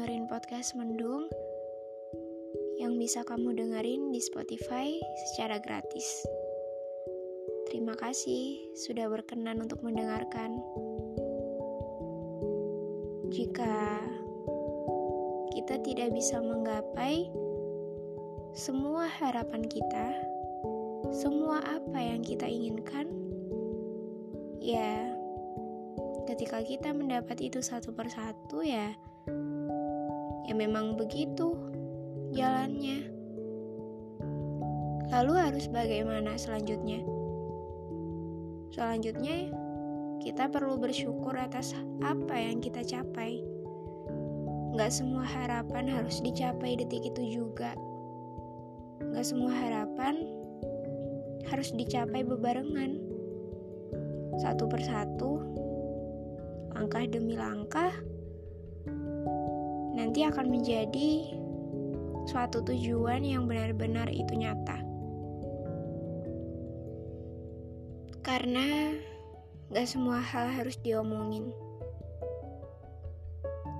dengerin podcast Mendung yang bisa kamu dengerin di Spotify secara gratis. Terima kasih sudah berkenan untuk mendengarkan. Jika kita tidak bisa menggapai semua harapan kita, semua apa yang kita inginkan, ya ketika kita mendapat itu satu persatu ya ya memang begitu jalannya. Lalu harus bagaimana selanjutnya? Selanjutnya kita perlu bersyukur atas apa yang kita capai. Gak semua harapan harus dicapai detik itu juga. Gak semua harapan harus dicapai bebarengan. Satu persatu langkah demi langkah, nanti akan menjadi suatu tujuan yang benar-benar itu nyata. Karena gak semua hal harus diomongin.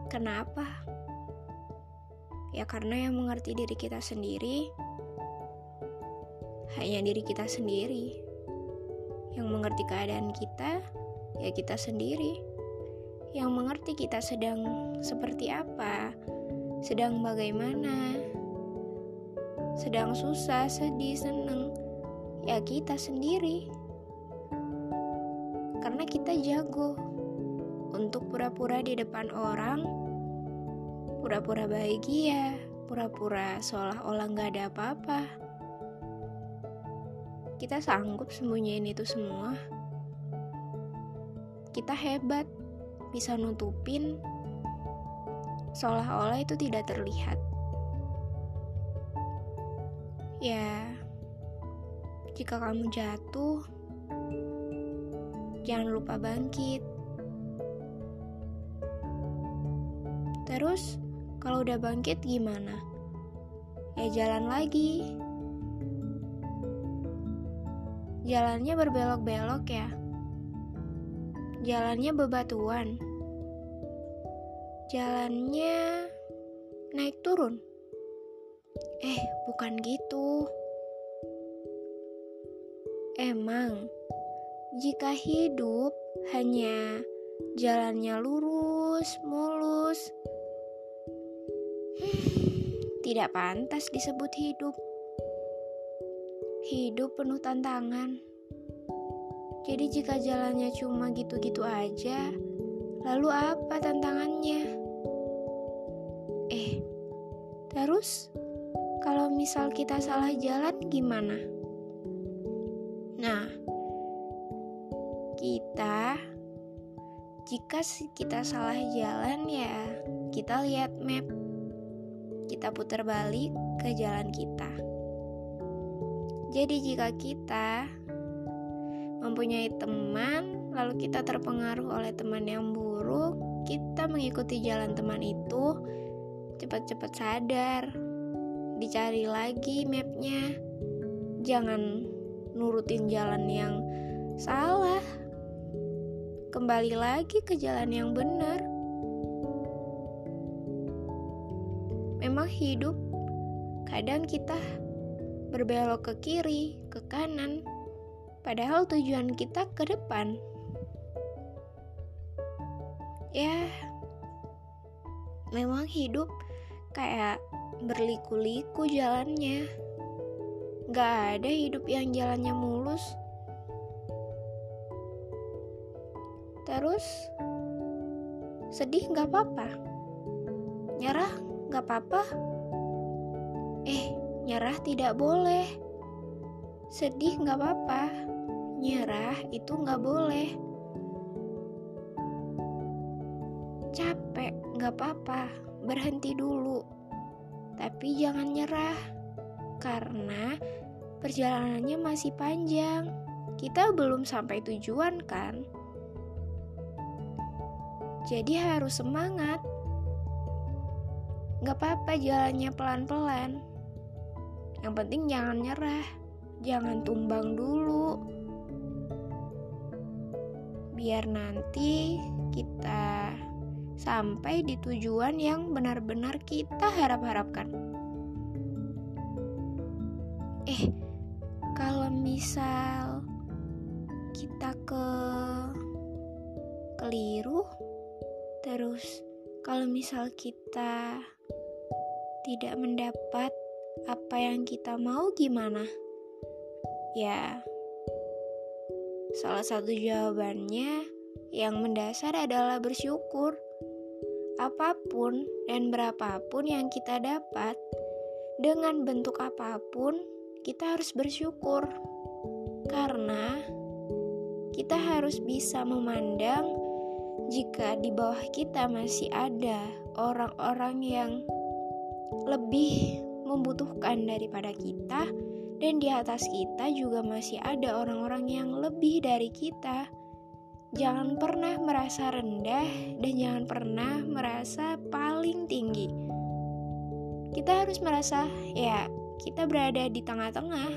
Kenapa? Ya karena yang mengerti diri kita sendiri hanya diri kita sendiri. Yang mengerti keadaan kita ya kita sendiri yang mengerti kita sedang seperti apa, sedang bagaimana, sedang susah, sedih, seneng, ya kita sendiri. Karena kita jago untuk pura-pura di depan orang, pura-pura bahagia, pura-pura seolah-olah gak ada apa-apa. Kita sanggup sembunyiin itu semua. Kita hebat bisa nutupin seolah-olah itu tidak terlihat. Ya, jika kamu jatuh, jangan lupa bangkit. Terus, kalau udah bangkit gimana? Ya jalan lagi. Jalannya berbelok-belok ya Jalannya bebatuan. Jalannya naik turun. Eh, bukan gitu. Emang, jika hidup hanya jalannya lurus, mulus, tidak pantas disebut hidup. Hidup penuh tantangan. Jadi jika jalannya cuma gitu-gitu aja, lalu apa tantangannya? Terus kalau misal kita salah jalan gimana? Nah, kita jika kita salah jalan ya kita lihat map. Kita putar balik ke jalan kita. Jadi jika kita mempunyai teman, lalu kita terpengaruh oleh teman yang buruk, kita mengikuti jalan teman itu, cepat-cepat sadar, dicari lagi mapnya, jangan nurutin jalan yang salah, kembali lagi ke jalan yang benar. Memang hidup, kadang kita berbelok ke kiri, ke kanan, Padahal tujuan kita ke depan. Ya, memang hidup kayak berliku-liku jalannya. Gak ada hidup yang jalannya mulus. Terus, sedih gak apa-apa. Nyerah gak apa-apa. Eh, nyerah tidak boleh sedih gak apa-apa, nyerah itu gak boleh. Capek gak apa-apa, berhenti dulu. Tapi jangan nyerah, karena perjalanannya masih panjang. Kita belum sampai tujuan kan? Jadi harus semangat. Gak apa-apa jalannya pelan-pelan. Yang penting jangan nyerah jangan tumbang dulu. Biar nanti kita sampai di tujuan yang benar-benar kita harap-harapkan. Eh, kalau misal kita ke keliru, terus kalau misal kita tidak mendapat apa yang kita mau, gimana? Ya, salah satu jawabannya yang mendasar adalah bersyukur apa pun dan berapapun yang kita dapat, dengan bentuk apa pun, kita harus bersyukur. Karena kita harus bisa memandang jika di bawah kita masih ada orang-orang yang lebih membutuhkan daripada kita, dan di atas kita juga masih ada orang-orang yang lebih dari kita Jangan pernah merasa rendah dan jangan pernah merasa paling tinggi. Kita harus merasa, ya, kita berada di tengah-tengah.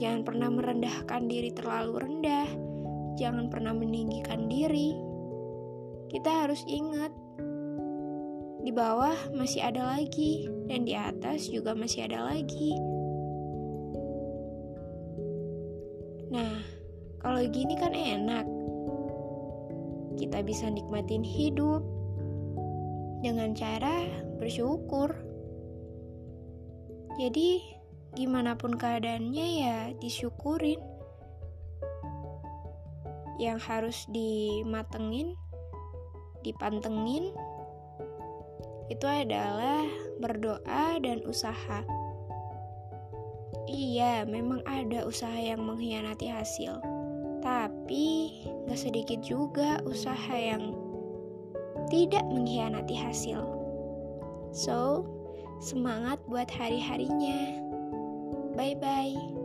Jangan pernah merendahkan diri terlalu rendah, jangan pernah meninggikan diri. Kita harus ingat, di bawah masih ada lagi, dan di atas juga masih ada lagi. Kalau gini kan enak. Kita bisa nikmatin hidup dengan cara bersyukur. Jadi, gimana pun keadaannya ya disyukurin. Yang harus dimatengin, dipantengin, itu adalah berdoa dan usaha. Iya, memang ada usaha yang mengkhianati hasil. Tapi gak sedikit juga usaha yang tidak mengkhianati hasil. So, semangat buat hari-harinya. Bye-bye.